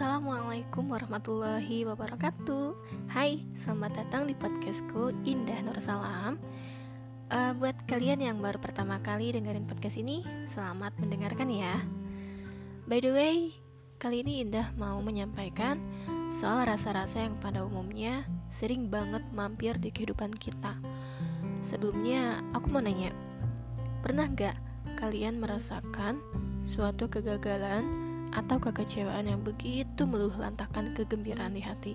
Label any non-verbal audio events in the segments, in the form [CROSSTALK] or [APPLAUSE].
Assalamualaikum warahmatullahi wabarakatuh. Hai, selamat datang di podcastku Indah Nur Salam. Uh, Buat kalian yang baru pertama kali dengerin podcast ini Selamat mendengarkan ya. By the way, kali ini Indah mau menyampaikan Soal rasa-rasa yang pada umumnya Sering banget mampir di kehidupan kita. Sebelumnya, aku mau nanya Pernah gak kalian merasakan suatu kegagalan atau kekecewaan yang begitu meluluh lantakan kegembiraan di hati.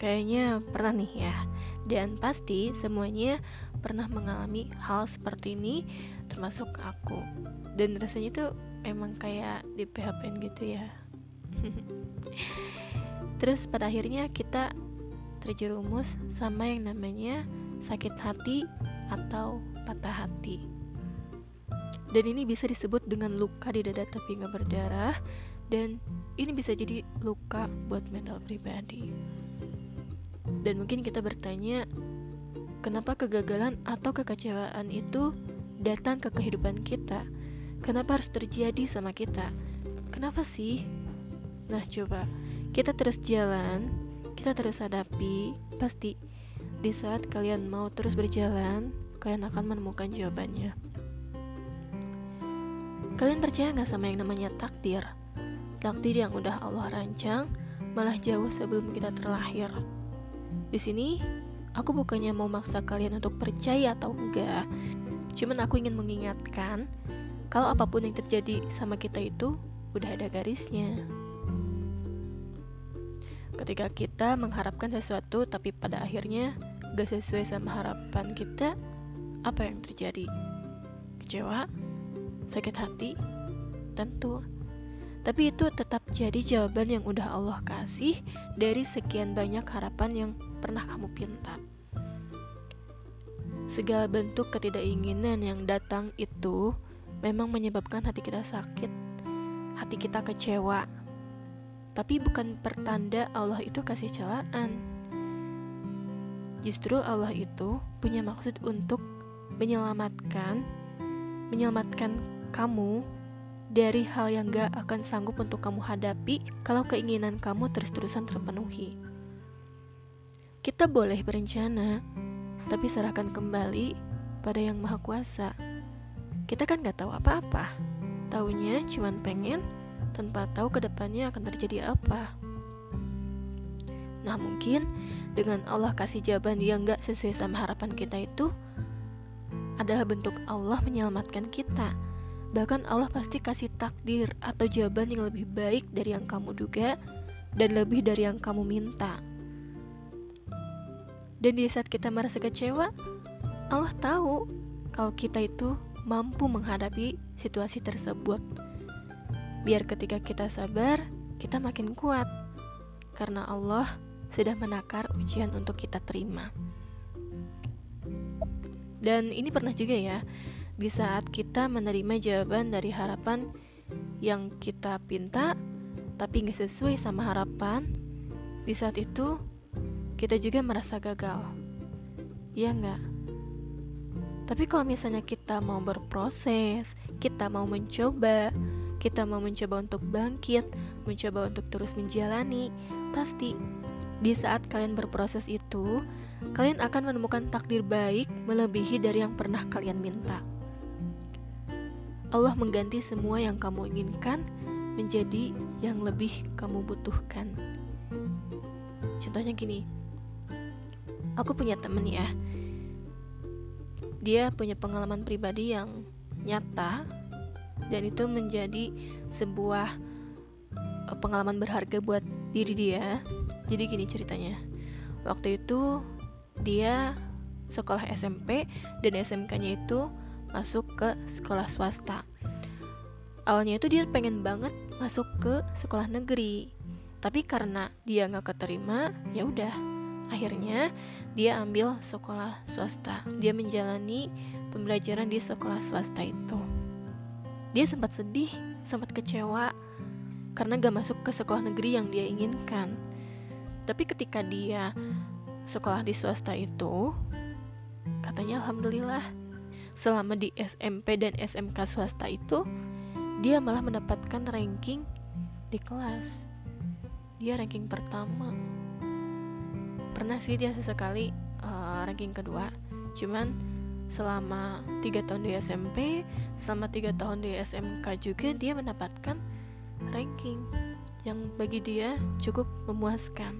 Kayaknya pernah nih ya, dan pasti semuanya pernah mengalami hal seperti ini, termasuk aku. Dan rasanya tuh emang kayak di PHP gitu ya. [LAUGHS] Terus pada akhirnya kita terjerumus sama yang namanya sakit hati atau patah hati dan ini bisa disebut dengan luka di dada tapi nggak berdarah. Dan ini bisa jadi luka buat mental pribadi. Dan mungkin kita bertanya kenapa kegagalan atau kekecewaan itu datang ke kehidupan kita? Kenapa harus terjadi sama kita? Kenapa sih? Nah coba. Kita terus jalan kita terus hadapi pasti di saat kalian mau terus berjalan kalian akan menemukan jawabannya Kalian percaya nggak sama yang namanya takdir? Takdir yang udah Allah rancang, malah jauh sebelum kita terlahir. Di sini, aku bukannya mau maksa kalian untuk percaya atau enggak. Cuman aku ingin mengingatkan, kalau apa pun yang terjadi sama kita itu udah ada garisnya. Ketika kita mengharapkan sesuatu tapi pada akhirnya gak sesuai sama harapan kita, apa yang terjadi? Kecewa? Sakit hati? Tentu. Tapi itu tetap jadi jawaban yang udah Allah kasih dari sekian banyak harapan yang pernah kamu pinta. Segala bentuk ketidakinginan yang datang itu memang menyebabkan hati kita sakit, hati kita kecewa. Tapi bukan pertanda Allah itu kasih celaan. Justru Allah itu punya maksud untuk menyelamatkan menyelamatkan kamu dari hal yang gak akan sanggup untuk kamu hadapi kalau keinginan kamu terus-terusan terpenuhi. Kita boleh berencana, tapi serahkan kembali pada yang maha kuasa. Kita kan gak tahu apa-apa, taunya cuman pengen tanpa tahu ke depannya akan terjadi apa. Nah mungkin dengan Allah kasih jawaban yang gak sesuai sama harapan kita itu adalah bentuk Allah menyelamatkan kita Bahkan Allah pasti kasih takdir atau jawaban yang lebih baik dari yang kamu duga dan lebih dari yang kamu minta. Dan di saat kita merasa kecewa, Allah tahu kalau kita itu mampu menghadapi situasi tersebut. Biar ketika kita sabar, kita makin kuat. Karena Allah sudah menakar ujian untuk kita terima. Dan ini pernah juga ya, di saat kita menerima jawaban dari harapan yang kita pinta tapi nggak sesuai sama harapan di saat itu kita juga merasa gagal ya nggak tapi kalau misalnya kita mau berproses kita mau mencoba kita mau mencoba untuk bangkit mencoba untuk terus menjalani pasti di saat kalian berproses itu kalian akan menemukan takdir baik melebihi dari yang pernah kalian minta. Allah mengganti semua yang kamu inginkan menjadi yang lebih kamu butuhkan. Contohnya gini, aku punya temen ya, dia punya pengalaman pribadi yang nyata dan itu menjadi sebuah eh, pengalaman berharga buat diri dia. Jadi gini ceritanya, waktu itu dia sekolah SMP dan SMK-nya itu masuk ke sekolah swasta. Awalnya itu dia pengen banget masuk ke sekolah negeri, tapi karena dia nggak keterima, ya udah. Akhirnya dia ambil sekolah swasta. Dia menjalani pembelajaran di sekolah swasta itu. Dia sempat sedih, sempat kecewa karena gak masuk ke sekolah negeri yang dia inginkan. Tapi ketika dia sekolah di swasta itu, katanya alhamdulillah selama di SMP dan SMK swasta itu dia malah mendapatkan ranking di kelas. Dia ranking pertama. Pernah sih dia sesekali uh, ranking kedua. Cuman selama tiga tahun di SMP selama tiga tahun di SMK juga dia mendapatkan ranking yang bagi dia cukup memuaskan.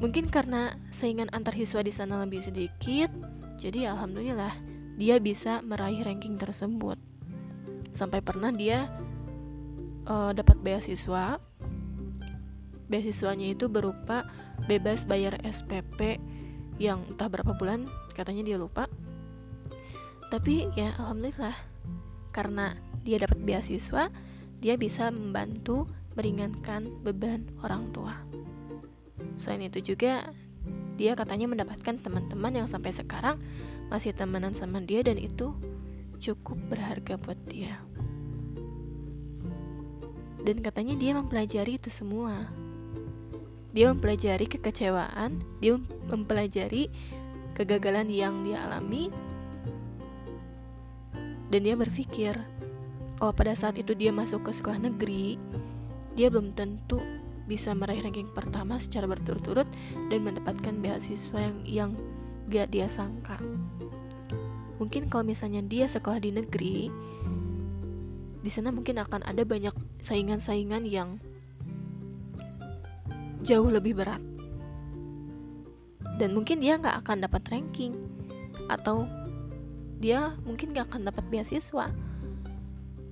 Mungkin karena saingan antar siswa di sana lebih sedikit jadi alhamdulillah dia bisa meraih ranking tersebut. Sampai pernah dia uh, dapat beasiswa. Beasiswanya itu berupa bebas bayar SPP yang entah berapa bulan katanya dia lupa. Tapi ya alhamdulillah karena dia dapat beasiswa dia bisa membantu meringankan beban orang tua. Selain itu juga dia katanya mendapatkan teman-teman yang sampai sekarang masih temenan sama dia dan itu cukup berharga buat dia dan katanya dia mempelajari itu semua. Dia mempelajari kekecewaan, dia mempelajari kegagalan yang dia alami, dan dia berpikir kalau pada saat itu dia masuk ke sekolah negeri, dia belum tentu bisa meraih ranking pertama secara berturut-turut dan mendapatkan beasiswa yang yang gak dia sangka. Mungkin kalau misalnya dia sekolah di negeri, di sana mungkin akan ada banyak saingan-saingan yang jauh lebih berat. Dan mungkin dia nggak akan dapat ranking. Atau dia mungkin nggak akan dapat beasiswa.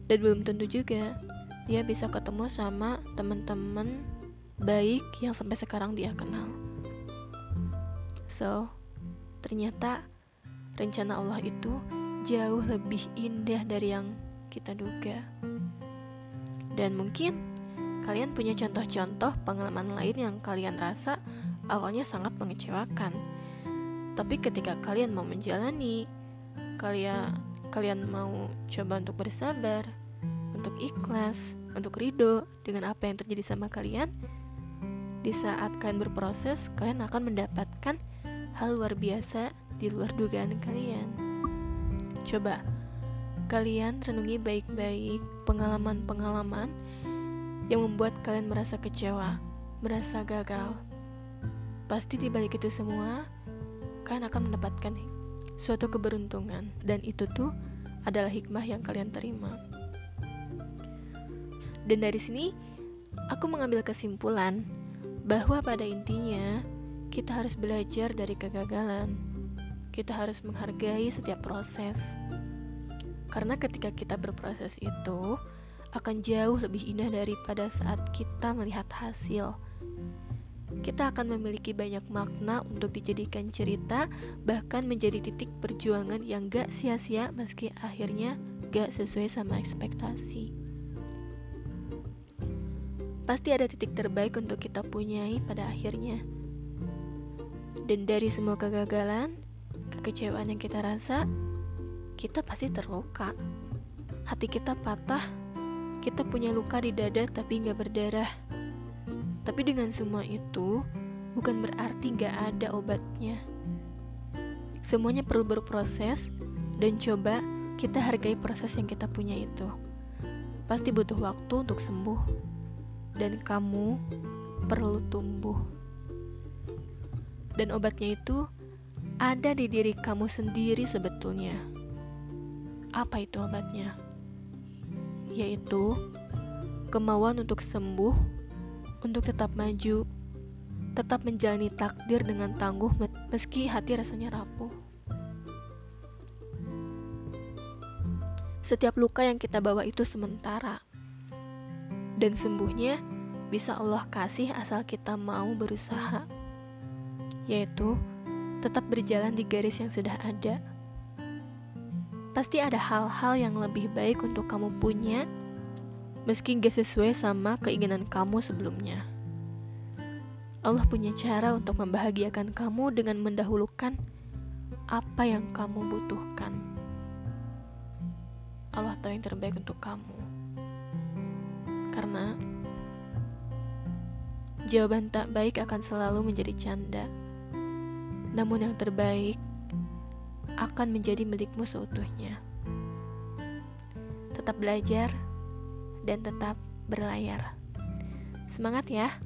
Dan belum tentu juga dia bisa ketemu sama teman-teman baik yang sampai sekarang dia kenal. So ternyata rencana Allah itu jauh lebih indah dari yang kita duga. Dan mungkin kalian punya contoh-contoh pengalaman lain yang kalian rasa awalnya sangat mengecewakan. Tapi ketika kalian mau menjalani, kalian kalian mau coba untuk bersabar, untuk ikhlas, untuk ridho dengan apa yang terjadi sama kalian, di saat kalian berproses, kalian akan mendapatkan hal luar biasa di luar dugaan kalian. Coba kalian renungi baik-baik pengalaman-pengalaman yang membuat kalian merasa kecewa, merasa gagal. Pasti di balik itu semua, kalian akan mendapatkan suatu keberuntungan dan itu tuh adalah hikmah yang kalian terima. Dan dari sini, aku mengambil kesimpulan bahwa pada intinya kita harus belajar dari kegagalan. Kita harus menghargai setiap proses karena ketika kita berproses itu akan jauh lebih indah daripada saat kita melihat hasil. Kita akan memiliki banyak makna untuk dijadikan cerita, bahkan menjadi titik perjuangan yang gak sia-sia meski akhirnya gak sesuai sama ekspektasi. Pasti ada titik terbaik untuk kita punyai pada akhirnya. Dan dari semua kegagalan, kekecewaan yang kita rasa, kita pasti terluka. Hati kita patah, kita punya luka di dada tapi nggak berdarah. Tapi dengan semua itu, bukan berarti nggak ada obatnya. Semuanya perlu berproses, dan coba kita hargai proses yang kita punya itu. Pasti butuh waktu untuk sembuh, dan kamu perlu tumbuh. Dan obatnya itu ada di diri kamu sendiri sebetulnya. Apa itu obatnya? Yaitu kemauan untuk sembuh, untuk tetap maju, tetap menjalani takdir dengan tangguh meski hati rasanya rapuh. Setiap luka yang kita bawa itu sementara, dan sembuhnya bisa Allah kasih asal kita mau berusaha, yaitu tetap berjalan di garis yang sudah ada pasti ada hal-hal yang lebih baik untuk kamu punya, meski gak sesuai sama keinginan kamu sebelumnya. Allah punya cara untuk membahagiakan kamu dengan mendahulukan apa yang kamu butuhkan. Allah tahu yang terbaik untuk kamu. Karena jawaban tak baik akan selalu menjadi canda. Namun yang terbaik akan menjadi milikmu seutuhnya. Tetap belajar dan tetap berlayar. Semangat ya!